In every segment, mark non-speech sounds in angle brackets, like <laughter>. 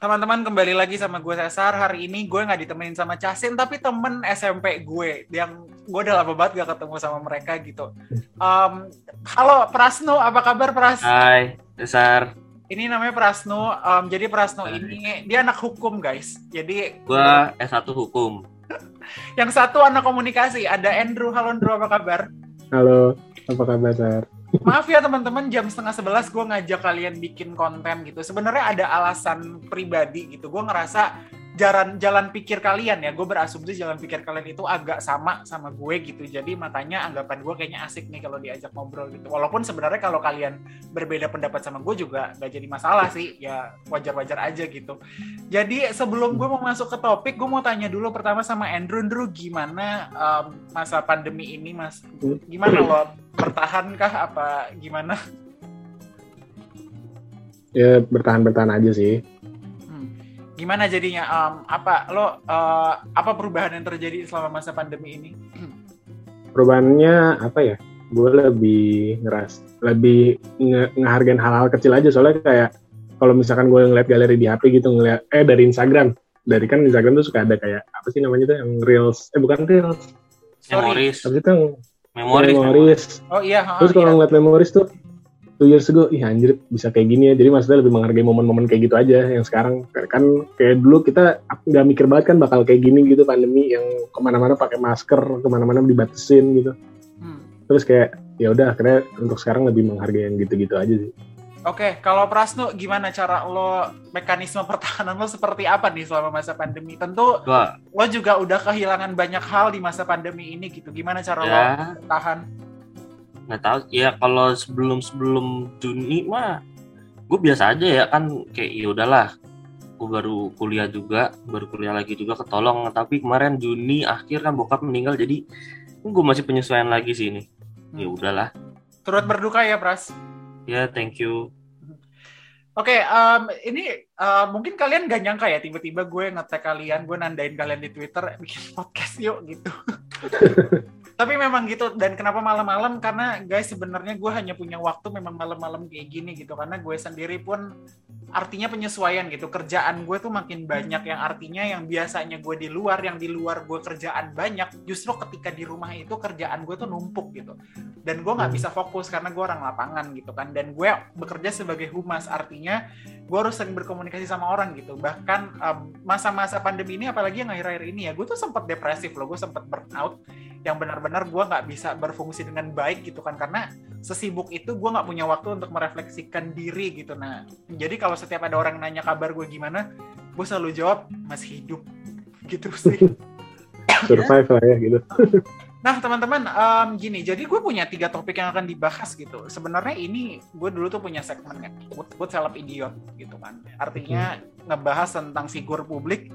teman-teman kembali lagi sama gue Cesar. Hari ini gue nggak ditemenin sama Casin, tapi temen SMP gue yang gue udah lama banget gak ketemu sama mereka gitu. Um, halo Prasno, apa kabar Pras? Hai, Cesar. Ini namanya Prasno. Um, jadi Prasno Hai. ini dia anak hukum guys. Jadi gue S1 hukum. <laughs> yang satu anak komunikasi. Ada Andrew. Halo Andrew, apa kabar? Halo, apa kabar Sar? Maaf ya teman-teman, jam setengah sebelas gue ngajak kalian bikin konten gitu. Sebenarnya ada alasan pribadi gitu. Gue ngerasa jalan jalan pikir kalian ya. Gue berasumsi jalan pikir kalian itu agak sama sama gue gitu. Jadi makanya anggapan gue kayaknya asik nih kalau diajak ngobrol gitu. Walaupun sebenarnya kalau kalian berbeda pendapat sama gue juga gak jadi masalah sih. Ya wajar-wajar aja gitu. Jadi sebelum gue mau masuk ke topik gue mau tanya dulu pertama sama Andrew. Andrew gimana um, masa pandemi ini mas? Gimana lo? Bertahan kah apa gimana? Ya bertahan bertahan aja sih gimana jadinya? Um, apa lo uh, apa perubahan yang terjadi selama masa pandemi ini? Perubahannya apa ya? Gue lebih ngeras lebih nge ngehargain hal-hal kecil aja. Soalnya kayak kalau misalkan gue ngeliat galeri di HP gitu ngeliat eh dari Instagram. Dari kan Instagram tuh suka ada kayak apa sih namanya tuh yang reels eh bukan reels. Memories. Tapi itu yang memories, memories. oh iya terus kalau iya. ngeliat memories tuh two years ago, ih anjir bisa kayak gini ya. Jadi maksudnya lebih menghargai momen-momen kayak gitu aja. Yang sekarang kan kayak dulu kita nggak mikir banget kan bakal kayak gini gitu pandemi yang ke mana-mana pakai masker, ke mana-mana dibatasin gitu. Hmm. Terus kayak ya udah akhirnya untuk sekarang lebih menghargai yang gitu-gitu aja sih. Oke, kalau Prasno gimana cara lo mekanisme <laughs> pertahanan lo seperti apa nih selama masa pandemi? Tentu Wah. lo juga udah kehilangan banyak hal di masa pandemi ini gitu. Gimana cara ya. lo bertahan? Nggak tahu. Ya kalau sebelum sebelum Juni mah gue biasa aja ya kan kayak ya udahlah. Gue baru kuliah juga baru kuliah lagi juga ketolong. Tapi kemarin Juni akhir kan bokap meninggal jadi gue masih penyesuaian lagi sih ini. Ya hmm. udahlah. Turut berduka ya Pras. Ya thank you. Oke, okay, um, ini uh, mungkin kalian gak nyangka ya tiba-tiba gue ngetek kalian, gue nandain kalian di Twitter bikin podcast yuk gitu. <laughs> tapi memang gitu dan kenapa malam-malam? Karena guys sebenarnya gue hanya punya waktu memang malam-malam kayak gini gitu. Karena gue sendiri pun artinya penyesuaian gitu. Kerjaan gue tuh makin banyak yang artinya yang biasanya gue di luar yang di luar gue kerjaan banyak justru ketika di rumah itu kerjaan gue tuh numpuk gitu. Dan gue nggak bisa fokus karena gue orang lapangan gitu kan. Dan gue bekerja sebagai humas artinya gue harus sering berkomunikasi sama orang gitu. Bahkan masa-masa um, pandemi ini apalagi yang akhir-akhir ini ya gue tuh sempat depresif loh. Gue sempat burnout yang benar-benar gue nggak bisa berfungsi dengan baik gitu kan karena sesibuk itu gue nggak punya waktu untuk merefleksikan diri gitu. Nah jadi kalau setiap ada orang nanya kabar gue gimana gue selalu jawab masih hidup. Gitu <laughs> sih. Survive lah ya gitu. Nah, teman-teman, um, gini, jadi gue punya tiga topik yang akan dibahas gitu. Sebenarnya ini gue dulu tuh punya segmen kan, buat seleb idiot gitu kan. Artinya ngebahas tentang figur publik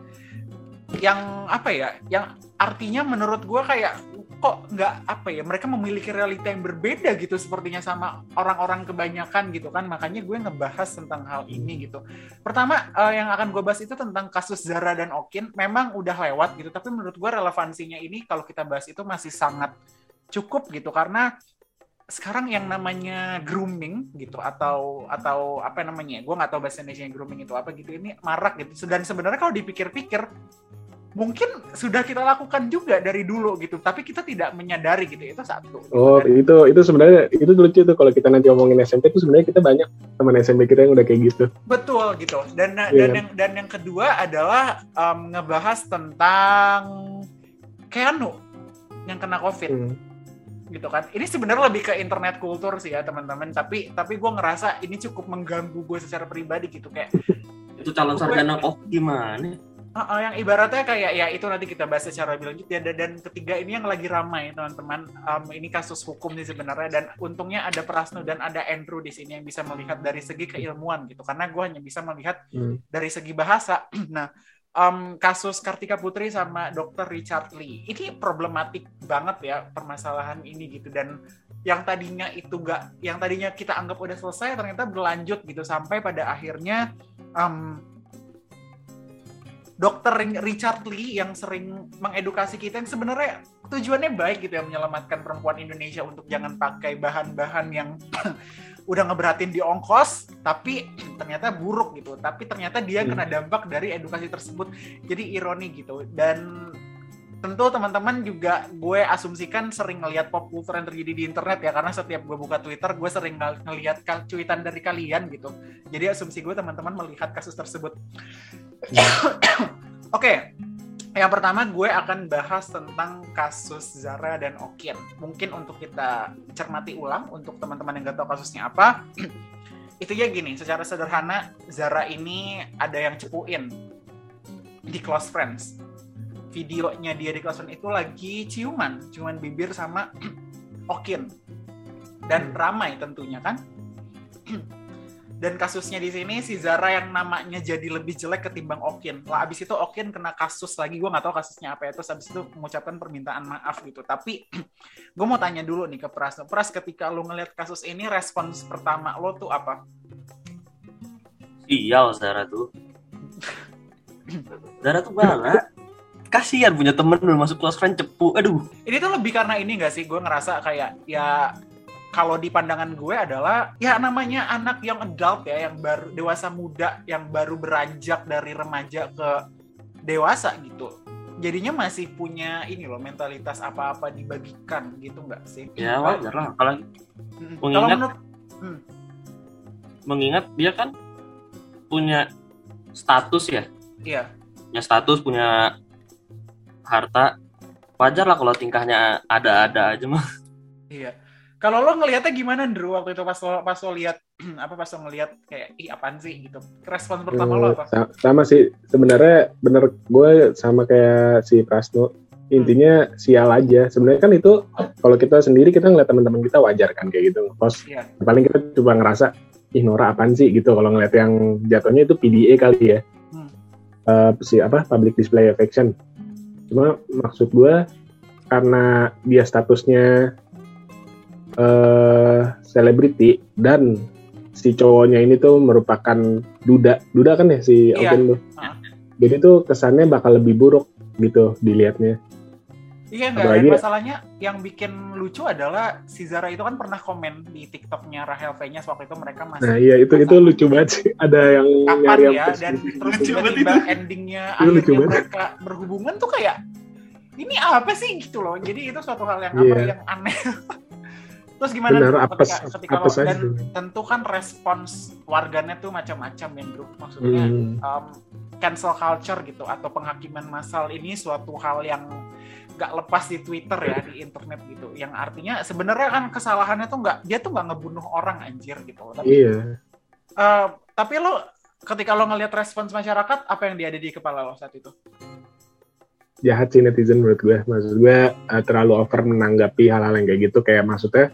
yang apa ya, yang artinya menurut gue kayak kok nggak apa ya mereka memiliki realita yang berbeda gitu sepertinya sama orang-orang kebanyakan gitu kan. Makanya gue ngebahas tentang hal ini gitu. Pertama uh, yang akan gue bahas itu tentang kasus Zara dan Okin. Memang udah lewat gitu tapi menurut gue relevansinya ini kalau kita bahas itu masih sangat cukup gitu. Karena sekarang yang namanya grooming gitu atau atau apa namanya gue nggak tahu bahasa Indonesia grooming itu apa gitu ini marak gitu. Dan sebenarnya kalau dipikir-pikir mungkin sudah kita lakukan juga dari dulu gitu tapi kita tidak menyadari gitu itu satu. Oh Dan, itu itu sebenarnya itu lucu tuh kalau kita nanti ngomongin SMP itu sebenarnya kita banyak teman SMP kita yang udah kayak gitu. Betul gitu. Dan yeah. dan yang dan yang kedua adalah um, ngebahas tentang Keanu yang kena covid. Hmm. gitu kan. Ini sebenarnya lebih ke internet kultur sih ya teman-teman. Tapi tapi gue ngerasa ini cukup mengganggu gue secara pribadi gitu kayak itu calon sarjana kok gimana Uh, uh, yang ibaratnya kayak ya itu nanti kita bahas secara lebih lanjut. Ya dan, dan ketiga ini yang lagi ramai teman-teman. Um, ini kasus hukum nih sebenarnya. Dan untungnya ada Prasno dan ada Andrew di sini yang bisa melihat dari segi keilmuan gitu. Karena gue hanya bisa melihat hmm. dari segi bahasa. <clears throat> Nah um, kasus Kartika Putri sama Dr. Richard Lee. Ini problematik banget ya permasalahan ini gitu. Dan yang tadinya itu gak yang tadinya kita anggap udah selesai ternyata berlanjut gitu. Sampai pada akhirnya um, dokter Richard Lee yang sering mengedukasi kita yang sebenarnya tujuannya baik gitu ya menyelamatkan perempuan Indonesia untuk jangan pakai bahan-bahan yang <clears throat> udah ngeberatin di ongkos tapi <clears throat> ternyata buruk gitu. Tapi ternyata dia Hmm. kena dampak dari edukasi tersebut. Jadi ironi gitu. Dan tentu teman-teman juga gue asumsikan sering ngelihat pop culture yang terjadi di internet ya karena setiap gue buka Twitter gue sering ng- ngelihat cuitan dari kalian gitu jadi asumsi gue teman-teman melihat kasus tersebut <coughs> oke yang pertama gue akan bahas tentang kasus Zara dan Okin. Mungkin untuk kita cermati ulang untuk teman-teman yang gak tahu kasusnya apa. <coughs> itu ya gini, secara sederhana Zara ini ada yang cepuin di close friends. Videonya dia di friends itu lagi ciuman, ciuman bibir sama <clears throat> Okin. Dan ramai tentunya kan. <clears throat> Dan kasusnya di sini si Zara yang namanya jadi lebih jelek ketimbang Okin. Lah abis itu Okin kena kasus lagi, gue nggak tahu kasusnya apa ya. Terus abis itu mengucapkan permintaan maaf gitu. Tapi <clears throat> gue mau tanya dulu nih ke Pras. Pras ketika lo ngeliat kasus ini, respons pertama lo tuh apa? Sial Zara tuh. Zara tuh bala. Kasihan punya temen belum masuk close friend cepu. Aduh. Ini tuh lebih karena ini gak sih? Gue ngerasa kayak ya kalau di pandangan gue adalah ya namanya anak yang adult ya, yang baru dewasa muda, yang baru beranjak dari remaja ke dewasa gitu. Jadinya masih punya ini loh mentalitas apa-apa dibagikan gitu nggak sih? Ya wajar lah. Mm, Mengingat- Kalau menurut mengingat dia kan punya status ya. iya, Punya status, punya harta. Wajar lah kalau tingkahnya ada-ada aja mah. iya. Kalau lo ngelihatnya gimana Drew waktu itu pas lo pas lo lihat <clears throat> apa pas lo ngelihat kayak ih apaan sih gitu. Respon pertama lo Hmm, apa? sa- sama sih sebenarnya bener gue sama kayak si Prasno intinya sial aja sebenarnya kan itu kalau kita sendiri kita ngeliat teman-teman kita wajar kan kayak gitu ngepost Iya. paling kita coba ngerasa ih Nora apaan sih gitu kalau ngeliat yang jatuhnya itu PDA kali ya Hmm. Eh, si apa public display affection cuma maksud gue karena dia statusnya eh selebriti dan si cowoknya ini tuh merupakan duda duda kan ya si Iya. Okin tuh Ah. jadi tuh kesannya bakal lebih buruk gitu dilihatnya Iya enggak, Apalagi- masalahnya. Yang bikin lucu adalah si Zara itu kan pernah komen di TikToknya Rahel V-nya waktu itu mereka masih nah iya itu itu lucu banget sih. Ada yang kapan nyari yang ya dan terus Lucu banget tiba-tiba endingnya Itu lucu akhirnya banget. mereka berhubungan tuh kayak ini apa sih? gitu loh. Jadi itu suatu hal yang apa Iya. yang aneh. <laughs> Terus gimana benar apes ketika, ketika apes dan tuh. tentu kan respons warganet tuh macam-macam ya bro maksudnya Hmm. um, cancel culture gitu atau penghakiman massal ini suatu hal yang nggak lepas di Twitter ya di internet gitu. Yang artinya sebenarnya kan kesalahannya tuh nggak dia tuh nggak ngebunuh orang anjir gitu. Tapi iya. eh, tapi lo ketika lo ngelihat respons masyarakat apa yang dia ada di kepala lo saat itu? Jahat sih netizen menurut gue. Maksud gue eh, terlalu over menanggapi hal-hal yang kayak gitu. Kayak maksudnya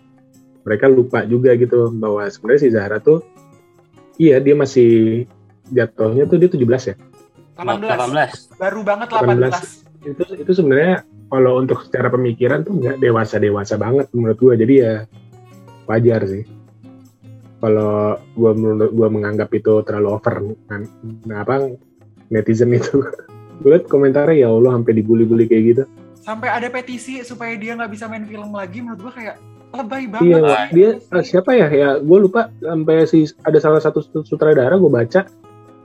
mereka lupa juga gitu bahwa sebenarnya si Zahra tuh iya dia masih jatuhnya tuh dia 17 ya? 18, 18. baru banget 18, 18. itu itu sebenarnya kalau untuk secara pemikiran tuh nggak dewasa dewasa banget menurut gue jadi ya wajar sih. Kalau gue menurut gue menganggap itu terlalu over kan. Nah apa netizen itu. <laughs> Gue liat komentarnya ya Allah sampai dibully-bully kayak gitu. Sampai ada petisi supaya dia nggak bisa main film lagi menurut gue kayak lebay banget Iya, sih. dia eh, siapa ya? Ya, gue lupa. Sampai si ada salah satu sutradara gue baca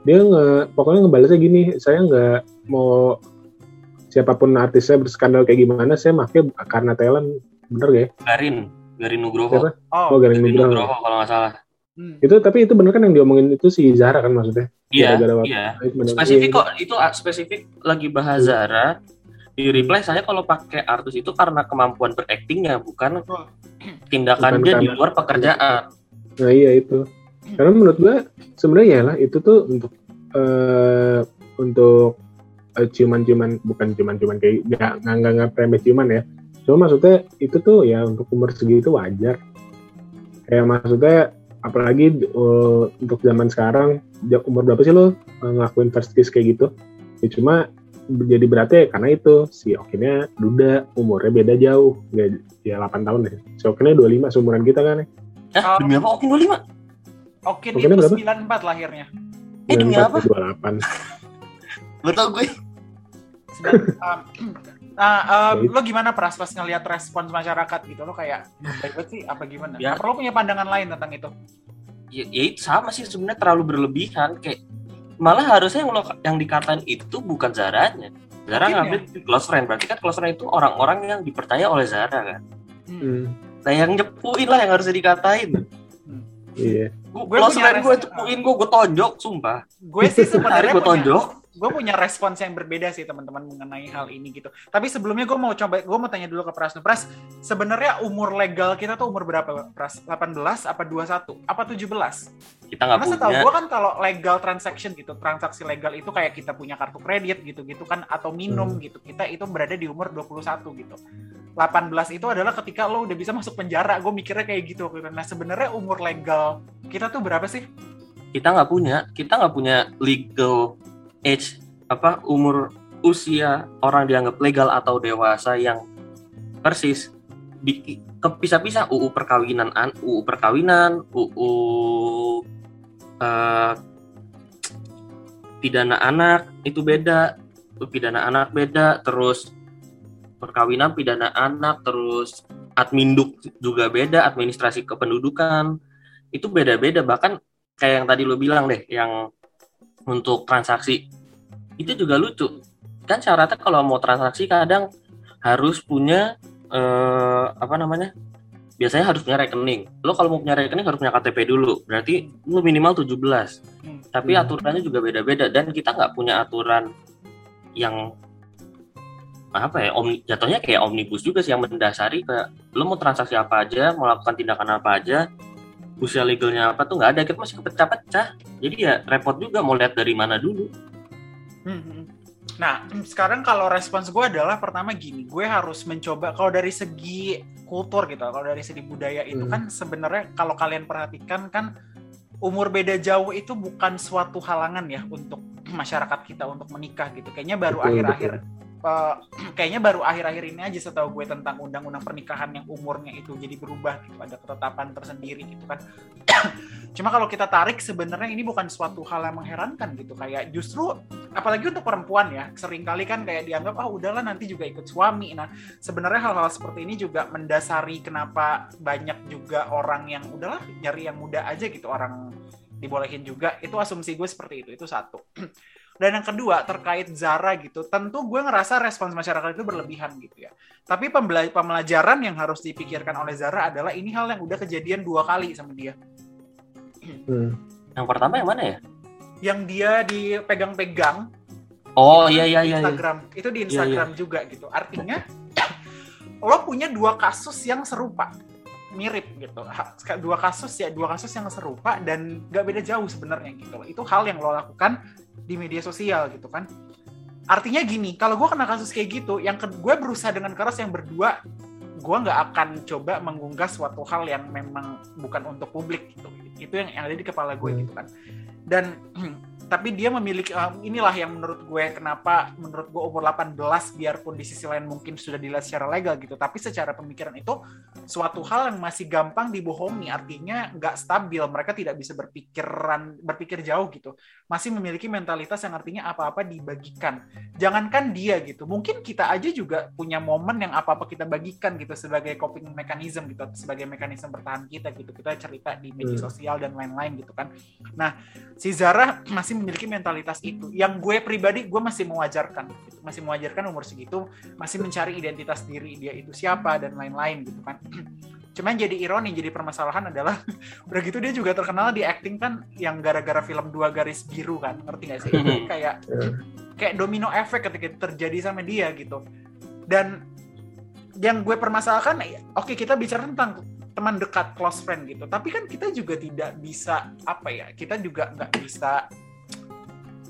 dia nge pokoknya ngebalasnya gini, saya nggak mau siapa pun artisnya berskandal kayak gimana, saya maafnya karena talent, bener gak ya? Garin. Garin Nugroho. Siapa? oh, Oh, Garin Garin Nugroho. Nugroho kalau nggak salah. hmm. Itu tapi itu bener kan yang diomongin itu si Zahra kan maksudnya? Iya, Gara-gara waktu- iya. Bener. Spesifik Iya, kok, itu ah, spesifik lagi bahas Zara. Di reply saya kalau pakai artis itu karena kemampuan beraktingnya, bukan Betul. tindakan Bukan dia di karena- luar pekerjaan. Nah iya itu. Karena menurut gue sebenarnya ya lah itu tuh untuk eh untuk eh, ciuman-ciuman bukan ciuman-ciuman kayak nggak nggak nggak nggak remeh ciuman ya. Cuma maksudnya itu tuh ya untuk umur segitu wajar. Kayak maksudnya apalagi eh, untuk zaman sekarang umur berapa sih lo eh, ngelakuin first kiss kayak gitu? Ya cuma jadi beratnya ya karena itu si Okinnya duda umurnya beda jauh nggak ya 8 tahun deh si Okinnya 25 seumuran kita kan ya Hah, demi apa? Oke, 25. Oke, Mungkin itu berapa? 94 lahirnya. Eh, demi 24, apa? 28 betul gue um, <clears throat> nah, um, lo gimana pras pas ngelihat respons masyarakat gitu lo kayak baik banget sih apa gimana? Ya. Apa lo punya pandangan lain tentang itu? ya, ya itu sama sih sebenarnya terlalu berlebihan kayak malah harusnya yang lo yang dikatain itu bukan Zaranya Zara Mungkin ngambil close friend berarti kan close friend itu orang-orang yang dipercaya oleh Zara kan Hmm, nah yang nyepuin lah yang harus dikatain iya. Gue close friend gue cepuin gue gue tonjok sumpah Gue sih sebenarnya gue punya, tonjok gue punya respons yang berbeda sih teman-teman mengenai hal ini gitu. Tapi sebelumnya gue mau coba, gue mau tanya dulu ke Pras. Pras, sebenarnya umur legal kita tuh umur berapa, Pras? 18, apa 21, apa 17? kita nggak Karena setahu punya gue kan kalau legal transaction gitu, transaksi legal itu kayak kita punya kartu kredit gitu-gitu kan, atau minum Hmm. gitu. Kita itu berada di umur 21 gitu. 18 itu adalah ketika lo udah bisa masuk penjara. Gue mikirnya kayak gitu. Nah sebenarnya umur legal kita tuh berapa sih? kita nggak punya kita nggak punya legal age apa umur usia orang dianggap legal atau dewasa yang persis kepisah-pisah UU perkawinan an UU perkawinan UU eh, pidana anak itu beda. Pidana anak beda terus perkawinan pidana anak terus adminduk juga beda administrasi kependudukan. Itu beda-beda bahkan kayak yang tadi lo bilang deh yang untuk transaksi itu juga lucu. Kan syaratnya kalau mau transaksi kadang harus punya eh, apa namanya biasanya harus punya rekening. Lo kalau mau punya rekening harus punya KTP dulu berarti lo minimal 17 Hmm. tapi Hmm. aturannya juga beda-beda dan kita nggak punya aturan yang apa ya omni, jatuhnya kayak omnibus juga sih yang mendasari kayak lo mau transaksi apa aja mau lakukan tindakan apa aja usia legalnya apa tuh nggak ada kita masih kepecah-pecah. Jadi ya repot juga mau lihat dari mana dulu Hmm. Nah, sekarang kalau respons gue adalah pertama gini, gue harus mencoba kalau dari segi kultur gitu, kalau dari segi budaya itu Hmm. kan sebenarnya kalau kalian perhatikan kan umur beda jauh itu bukan suatu halangan ya untuk <clears throat> masyarakat kita untuk menikah gitu. Kayaknya baru akhir-akhir eh, <clears throat> kayaknya baru akhir-akhir ini aja setahu gue tentang undang-undang pernikahan yang umurnya itu jadi berubah gitu, ada ketetapan tersendiri gitu kan. <clears throat> Cuma kalau kita tarik sebenarnya ini bukan suatu hal yang mengherankan gitu. Kayak justru apalagi untuk perempuan ya sering kali kan kayak dianggap ah udahlah nanti juga ikut suami. Nah sebenarnya hal-hal seperti ini juga mendasari kenapa banyak juga orang yang udahlah nyari yang muda aja gitu orang dibolehin juga. Itu asumsi gue seperti itu itu satu <clears throat> dan yang kedua terkait Zara gitu tentu gue ngerasa respons masyarakat itu berlebihan gitu ya. Tapi pembela- pembelajaran yang harus dipikirkan oleh Zara adalah ini hal yang udah kejadian dua kali sama dia. Hmm. yang pertama yang mana ya? Yang dia dipegang-pegang oh iya iya iya iya. Instagram. Itu di Iya, Instagram juga gitu. Artinya <coughs> lo punya dua kasus yang serupa mirip gitu. Dua kasus ya dua kasus yang serupa dan gak beda jauh sebenarnya gitu itu hal yang lo lakukan di media sosial gitu kan. Artinya gini kalau gue kena kasus kayak gitu yang ke- gue berusaha dengan keras yang berdua gue nggak akan coba mengunggah suatu hal yang memang bukan untuk publik gitu. Itu yang, yang ada di kepala gue Hmm. gitu kan. Dan <clears throat> tapi dia memiliki eh, inilah yang menurut gue kenapa menurut gue umur 18 biarpun di sisi lain mungkin sudah dilihat secara legal gitu tapi secara pemikiran itu suatu hal yang masih gampang dibohongi. Artinya nggak stabil mereka tidak bisa berpikiran berpikir jauh gitu masih memiliki mentalitas yang artinya apa-apa dibagikan. Jangankan dia gitu mungkin kita aja juga punya momen yang apa-apa kita bagikan gitu sebagai coping mechanism gitu sebagai mekanisme bertahan kita gitu. Kita cerita di media Hmm. sosial dan lain-lain gitu kan. Nah si Zara <clears throat> masih memiliki mentalitas itu. Yang gue pribadi gue masih mewajarkan gitu. masih mewajarkan umur segitu masih mencari identitas diri dia itu siapa dan lain-lain gitu kan <clears throat> cuman jadi ironi jadi permasalahan adalah <laughs> udah gitu dia juga terkenal di acting kan yang gara-gara film dua garis biru kan ngerti gak sih? Itu kayak Ya. kayak domino efek ketika terjadi sama dia gitu. Dan yang gue permasalahkan oke kita bicara tentang teman dekat close friend gitu. Tapi kan kita juga tidak bisa apa ya kita juga nggak bisa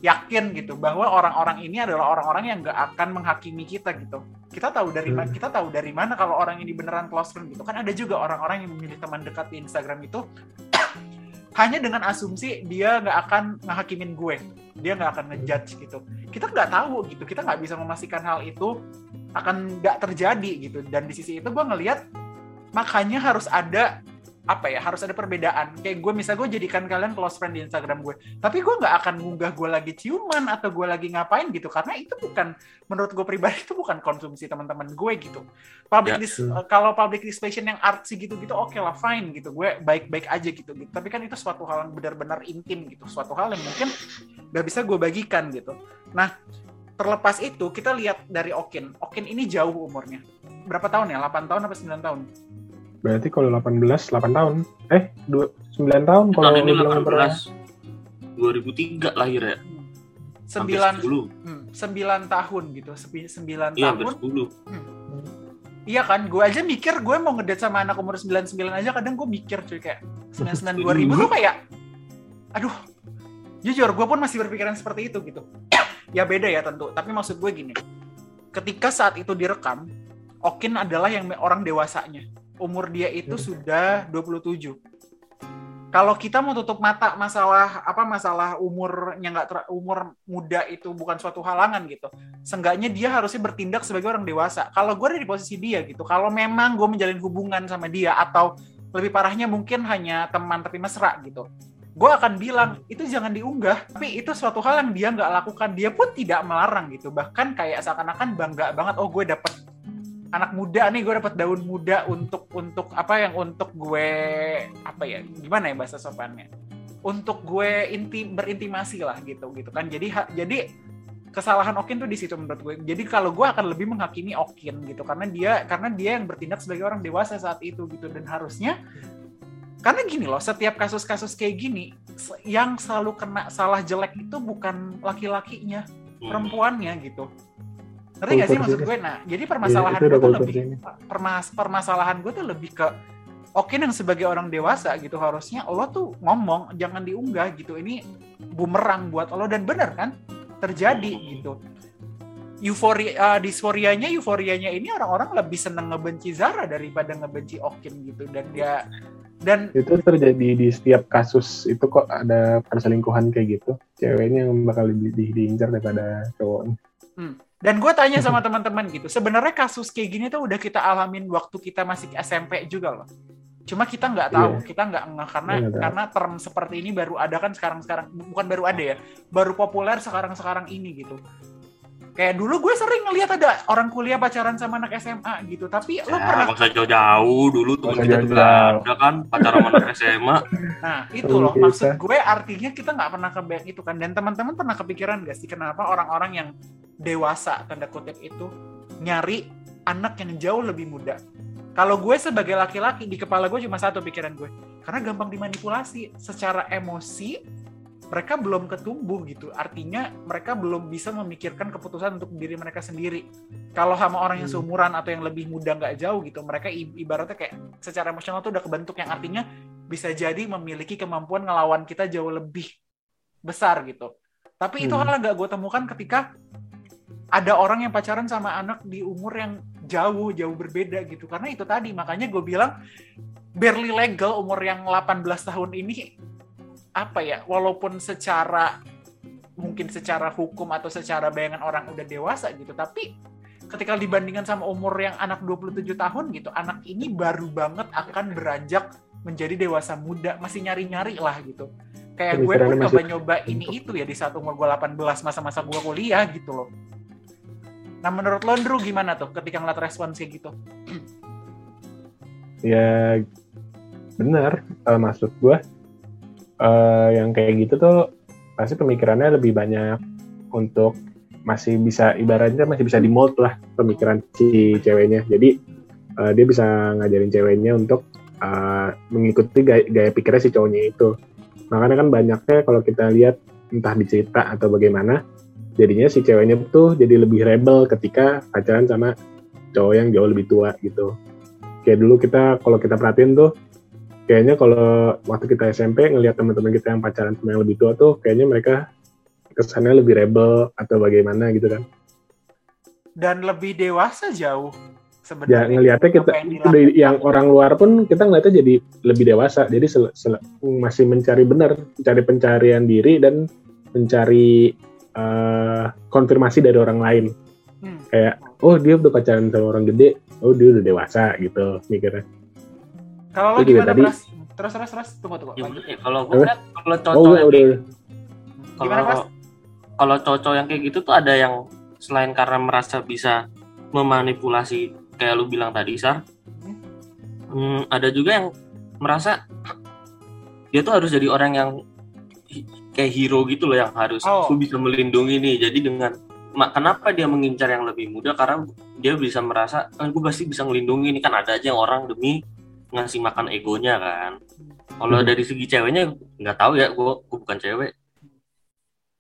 yakin gitu bahwa orang-orang ini adalah orang-orang yang nggak akan menghakimi kita gitu kita tahu dari Hmm. kita tahu dari mana kalau orang ini beneran close friend gitu. Kan ada juga orang-orang yang memilih teman dekat di Instagram itu <clears throat> hanya dengan asumsi dia nggak akan ngehakimin gue. Dia nggak akan ngejudge gitu. Kita nggak tahu gitu. Kita nggak bisa memastikan hal itu akan nggak terjadi gitu. Dan di sisi itu gue ngelihat makanya harus ada apa ya harus ada perbedaan. Kayak gue misal gue jadikan kalian close friend di Instagram gue tapi gue nggak akan ngunggah gue lagi ciuman atau gue lagi ngapain gitu karena itu bukan menurut gue pribadi <laughs> itu bukan konsumsi teman-teman gue gitu. Public Ya. dis- kalau public display yang artsy gitu-gitu oke lah fine gitu gue baik-baik aja gitu, gitu. Tapi kan itu suatu hal yang benar-benar intim gitu suatu hal yang mungkin gak bisa gue bagikan gitu. Nah terlepas itu kita lihat dari Okin. Okin ini jauh umurnya. Berapa tahun ya? 8 tahun apa 9 tahun Berarti kalau 18, 8 tahun. Eh, 2, 9 tahun kalau tahun ini lu bilang umurnya. 18 2003 lahir ya Hampir 9 10 hmm, 9 tahun gitu 9 iya hampir tahun 10 Iya kan, gue aja mikir gue mau ngedate sama anak umur 99 aja kadang gue mikir cuy kayak 99 2000 <laughs> tuh kayak aduh jujur gue pun masih berpikiran seperti itu gitu. <clears throat> ya beda ya tentu, tapi maksud gue gini. Ketika saat itu direkam, Okin adalah yang orang dewasanya. Umur dia itu sudah 27. Kalau kita mau tutup mata masalah apa masalah umurnya nggak ter- umur muda itu bukan suatu halangan gitu seenggaknya dia harusnya bertindak sebagai orang dewasa. Kalau gue ada di posisi dia gitu, kalau memang gue menjalin hubungan sama dia atau lebih parahnya mungkin hanya teman tapi mesra gitu, gue akan bilang itu jangan diunggah. Tapi itu suatu hal yang dia nggak lakukan, dia pun tidak melarang gitu. Bahkan kayak seakan-akan bangga banget, oh gue dapet anak muda nih, gue dapet daun muda untuk untuk apa yang untuk gue apa ya gimana ya bahasa sopannya untuk gue inti berintimasi lah gitu gitu kan jadi ha- jadi kesalahan Okin tuh di situ menurut gue. Jadi kalau gue akan lebih menghakimi Okin gitu karena dia karena dia yang bertindak sebagai orang dewasa saat itu gitu dan harusnya karena gini loh setiap kasus-kasus kayak gini yang selalu kena salah jelek itu bukan laki-lakinya Hmm. perempuannya gitu. Ngerti gak sih maksud gue? Nah, jadi permasalahan Iya, itu gue udah tuh lebih permas permasalahan gue tuh lebih ke Okin yang sebagai orang dewasa gitu harusnya lo tuh ngomong jangan diunggah gitu ini bumerang buat lo dan bener kan terjadi Hmm. gitu euforia uh, disforianya euforianya ini orang-orang lebih seneng ngebenci Zara daripada ngebenci Okin gitu dan dia dan Itu terjadi di setiap kasus itu kok ada perselingkuhan kayak gitu. Ceweknya yang bakal di, di, diincar daripada cowoknya. Dan gue tanya sama teman-teman gitu sebenarnya kasus kayak gini tuh udah kita alamin waktu kita masih SMP juga loh. Cuma kita nggak tahu Iya. kita nggak ngeh karena Iya, nggak tahu. karena term seperti ini baru ada kan sekarang sekarang. Bukan baru ada ya baru populer sekarang sekarang ini gitu. Kayak dulu gue sering ngeliat ada orang kuliah pacaran sama anak SMA gitu tapi lo Ya, pernah nggak usah jauh-jauh. Dulu Nggak usah kita juga ada kan pacaran sama anak SMA Nah, itu loh kita. maksud gue artinya kita nggak pernah kebayang itu kan. Dan teman-teman pernah kepikiran gak sih kenapa orang-orang yang dewasa tanda kutip itu nyari anak yang jauh lebih muda. Kalau gue sebagai laki-laki di kepala gue cuma satu pikiran gue, karena gampang dimanipulasi secara emosi mereka belum ketumbuh gitu. Artinya mereka belum bisa memikirkan keputusan untuk diri mereka sendiri. Kalau sama orang yang Hmm. seumuran atau yang lebih muda nggak jauh gitu, mereka ibaratnya kayak secara emosional tuh udah kebentuk yang artinya bisa jadi memiliki kemampuan ngelawan kita jauh lebih besar gitu. Tapi itu Hmm. hal yang nggak gue temukan ketika ada orang yang pacaran sama anak di umur yang jauh jauh berbeda gitu. Karena itu tadi makanya gue bilang barely legal umur yang 18 tahun ini apa ya? Walaupun secara mungkin secara hukum atau secara bayangan orang udah dewasa gitu, tapi ketika dibandingkan sama umur yang anak 27 tahun gitu, anak ini baru banget akan beranjak menjadi dewasa muda, masih nyari-nyari lah gitu. Kayak gue pun masih- nyoba-nyoba ini itu ya di saat umur gue 18 masa-masa gue kuliah gitu loh. Nah menurut lo Drew gimana tuh ketika ngeliat respons kayak gitu? ya benar eh, maksud gue eh, yang kayak gitu tuh pasti pemikirannya lebih banyak untuk masih bisa ibaratnya masih bisa di mold lah pemikiran si ceweknya jadi eh, dia bisa ngajarin ceweknya untuk eh, mengikuti gaya, gaya pikirnya si cowoknya itu makanya kan banyaknya kalau kita lihat entah di atau bagaimana jadinya si ceweknya tuh jadi lebih rebel ketika pacaran sama cowok yang jauh lebih tua gitu. Kayak dulu kita kalau kita perhatiin tuh kayaknya kalau waktu kita SMP ngelihat teman-teman kita yang pacaran sama yang lebih tua tuh kayaknya mereka kesannya lebih rebel atau bagaimana gitu kan. Dan lebih dewasa jauh ya sebenarnya. ngelihatnya kita yang yang orang luar pun kita ngelihatnya jadi lebih dewasa. Jadi sel- sel- masih mencari benar mencari pencarian diri dan mencari eh, konfirmasi dari orang lain. Hmm. kayak oh dia udah pacaran sama orang gede. Oh dia udah dewasa gitu mikirnya. Kalau lo gimana tadi- Pras? terus terus terus. Tunggu tunggu. Ya, ya, kalau gue kan kalau Oh, cocok udah, yang udah. kayak- kalau kalau cocok yang kayak gitu tuh ada yang selain karena merasa bisa memanipulasi kayak lu bilang tadi Sar. Hmm, ada juga yang merasa dia tuh harus jadi orang yang kayak hero gitu loh yang harus Oh. aku bisa melindungi nih. Jadi dengan kenapa dia mengincar yang lebih muda? Karena dia bisa merasa kan gue pasti bisa melindungi ini kan ada aja yang orang demi ngasih makan egonya kan. Kalau Hmm. dari segi ceweknya nggak tahu ya gue gue bukan cewek.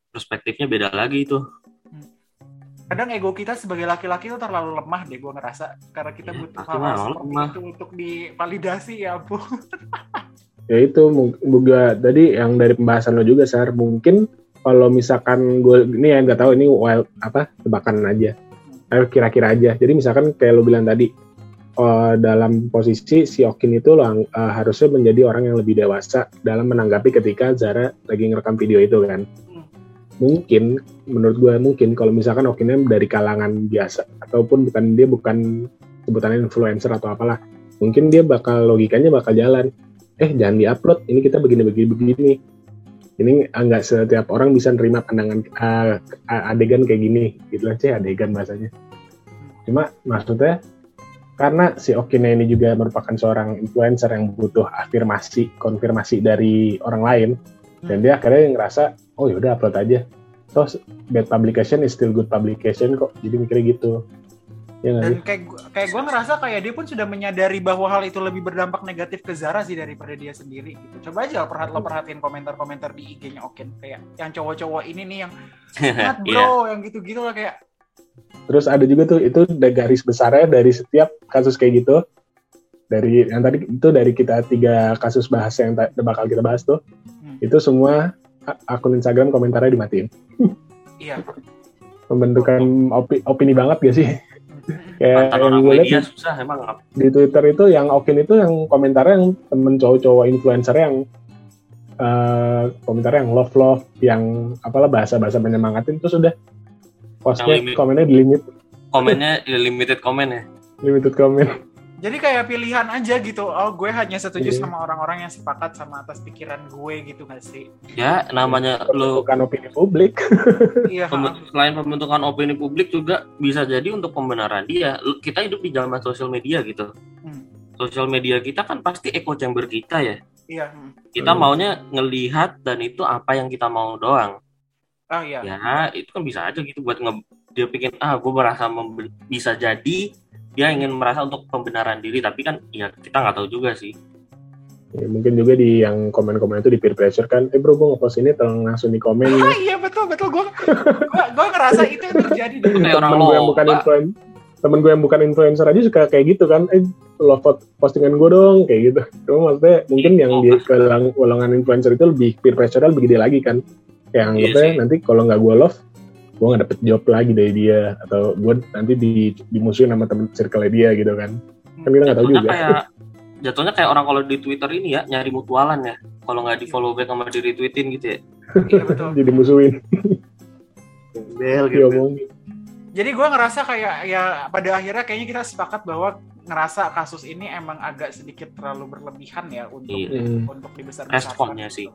Perspektifnya beda lagi itu. Kadang ego kita sebagai laki-laki itu terlalu lemah deh gue ngerasa. Karena kita Iya, butuh hal seperti lemah. itu untuk divalidasi ya bu <laughs> ya itu juga tadi yang dari pembahasan lo juga sar. Mungkin kalau misalkan gue ini ya nggak tahu ini wild apa tebakan aja. Kira-kira aja. Jadi misalkan kayak lo bilang tadi eh, dalam posisi si Okin itu lang- eh, harusnya menjadi orang yang lebih dewasa dalam menanggapi ketika Zara lagi ngerekam video itu kan? Mungkin menurut gue mungkin kalau misalkan Okinnya dari kalangan biasa ataupun bukan dia bukan sebutannya influencer atau apalah mungkin dia bakal logikanya bakal jalan eh jangan diupload. Ini kita begini begini begini ini ah, nggak setiap orang bisa nerima pandangan ah, adegan kayak gini. Gitu lah sih adegan bahasanya. Cuma maksudnya karena si Okina ini juga merupakan seorang influencer yang butuh afirmasi konfirmasi dari orang lain. Dan dia akhirnya ngerasa oh yaudah upload aja. Toh bad publication is still good publication kok. Jadi mikirnya gitu ya dan kayak gua- kayak gue ngerasa kayak dia pun sudah menyadari bahwa hal itu lebih berdampak negatif ke Zara sih daripada dia sendiri gitu coba aja lo perhat lo perhatiin komentar-komentar di IG-nya Oken kayak yang cowok-cowok ini nih yang "Ingat, <laughs> Iya. bro yang gitu-gitu lah kayak Terus ada juga tuh itu ada garis besarnya dari setiap kasus kayak gitu. Dari yang tadi itu dari kita tiga kasus bahas yang bakal kita bahas tuh, Hmm. itu semua akun Instagram komentarnya dimatiin. iya Pembentukan opi- opini banget gak sih? Kayak Mantan yang orang gue lihat media di, susah emang di Twitter itu yang Okin itu yang komentarnya yang temen cowok-cowok influencer yang eh komentarnya yang love love yang apalah bahasa-bahasa menyemangatin terus udah postnya komennya di limit. Komennya ya limited komen ya? Limited comment jadi kayak pilihan aja gitu oh gue hanya setuju Iya. sama orang-orang yang sepakat sama atas pikiran gue gitu gak sih ya namanya lu bukan opini publik <laughs> iya selain pembentukan opini publik juga bisa jadi untuk pembenaran dia. Kita hidup di zaman sosial media gitu. Hmm. Sosial media kita kan pasti echo chamber kita ya. iya hmm. Kita Hmm. maunya ngelihat dan itu apa yang kita mau doang. oh iya Ya itu kan bisa aja gitu buat nge dia pikir ah gue merasa bisa jadi dia ingin merasa untuk pembenaran diri tapi kan ya kita nggak tahu juga sih. Ya, mungkin juga di yang komen-komen itu di peer pressure kan, eh bro gue ngepost ini tolong langsung di komen Ah, <laughs> nih. iya betul betul gue gue ngerasa itu yang terjadi orang temen gue yang bukan influen temen gue yang bukan influencer aja suka kayak gitu kan, eh lo vote postingan gue dong kayak gitu. Cuma maksudnya mungkin yang Oh. di kelang- golongan influencer itu lebih peer pressure lebih gede lagi kan. Kayak Iya nanti kalau nggak gue love, gue nggak dapet job lagi dari dia atau gue nanti di dimusuhin sama temen circle dia gitu kan. Kan kita nggak tahu Jatuhnya juga. kayak jatuhnya kayak orang kalau di Twitter ini ya nyari mutualan ya. Kalau nggak di follow back sama di retweetin gitu ya. Iya betul. <laughs> Jadi musuhin, Bel diomongin. Jadi gue ngerasa kayak ya pada akhirnya kayaknya kita sepakat bahwa ngerasa kasus ini emang agak sedikit terlalu berlebihan ya untuk Iya. Hmm. untuk dibesar Responnya sih.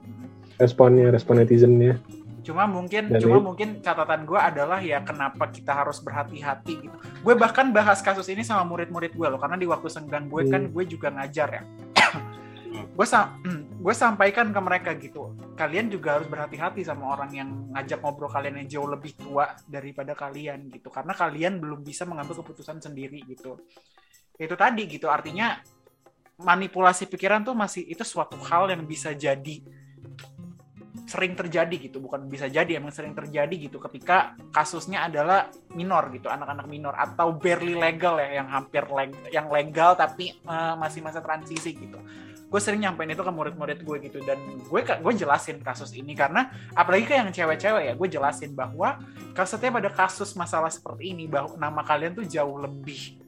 Responnya, respon netizennya. Cuma mungkin Dan cuma mungkin catatan gue adalah ya kenapa kita harus berhati-hati gitu. Gue bahkan bahas kasus ini sama murid-murid gue loh karena di waktu senggang gue kan gue juga ngajar ya. <coughs> gue sa gue sampaikan ke mereka gitu. Kalian juga harus berhati-hati sama orang yang ngajak ngobrol kalian yang jauh lebih tua daripada kalian gitu. Karena kalian belum bisa mengambil keputusan sendiri gitu. Itu tadi gitu. Artinya manipulasi pikiran tuh masih itu suatu hal yang bisa jadi sering terjadi gitu bukan bisa jadi emang sering terjadi gitu ketika kasusnya adalah minor gitu anak-anak minor atau barely legal ya yang hampir leg yang legal tapi eh, masih masa transisi gitu. Gue sering nyampein itu ke murid-murid gue gitu dan gue gue jelasin kasus ini karena apalagi ke yang cewek-cewek ya gue jelasin bahwa kalau setiap ada kasus masalah seperti ini bahwa nama kalian tuh jauh lebih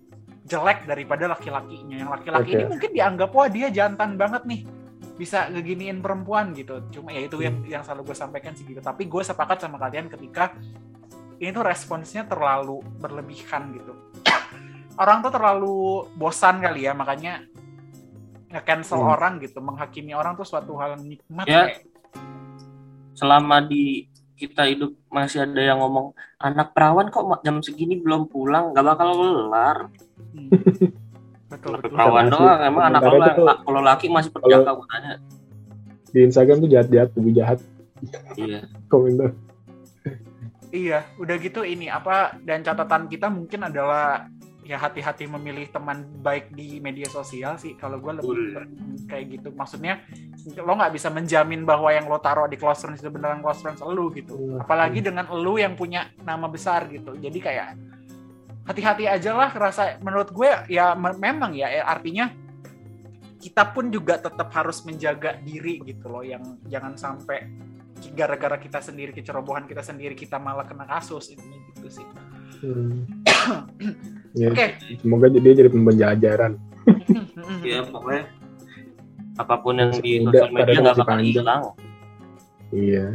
jelek daripada laki-lakinya. Yang laki-laki Oke. ini mungkin dianggap wah dia jantan banget nih bisa ngeginiin perempuan gitu cuma ya itu yang yang selalu gue sampaikan sih gitu tapi gue sepakat sama kalian ketika ini tuh responsnya terlalu berlebihan gitu <coughs> orang tuh terlalu bosan kali ya makanya nge-cancel Hmm. orang gitu, menghakimi orang tuh suatu hal yang nikmat Ya. kayak. selama di kita hidup masih ada yang ngomong anak perawan kok jam segini belum pulang nggak bakal <laughs> kelar Hmm. Betul betul. perawan doang emang anak tuh- kalau laki masih perjaka gue tanya Di Instagram tuh jahat-jahat, tuh jahat. Iya. <laughs> Komentar. Iya, udah gitu ini apa dan catatan kita mungkin adalah ya hati-hati memilih teman baik di media sosial sih kalau gue lebih ber- kayak gitu. Maksudnya lo nggak bisa menjamin bahwa yang lo taruh di close friends itu beneran close friends lo gitu. Iya. apalagi dengan lo yang punya nama besar gitu. Jadi kayak hati-hati aja lah rasa menurut gue ya me- memang ya eh, artinya kita pun juga tetap harus menjaga diri gitu loh yang jangan sampai gara-gara kita sendiri kecerobohan kita sendiri kita malah kena kasus ini gitu sih Hmm. <clears throat> Ya, Oke. Semoga dia jadi pembelajaran. <laughs> iya pokoknya apa pun yang di sosial media nggak bakal panjang. hilang Iya.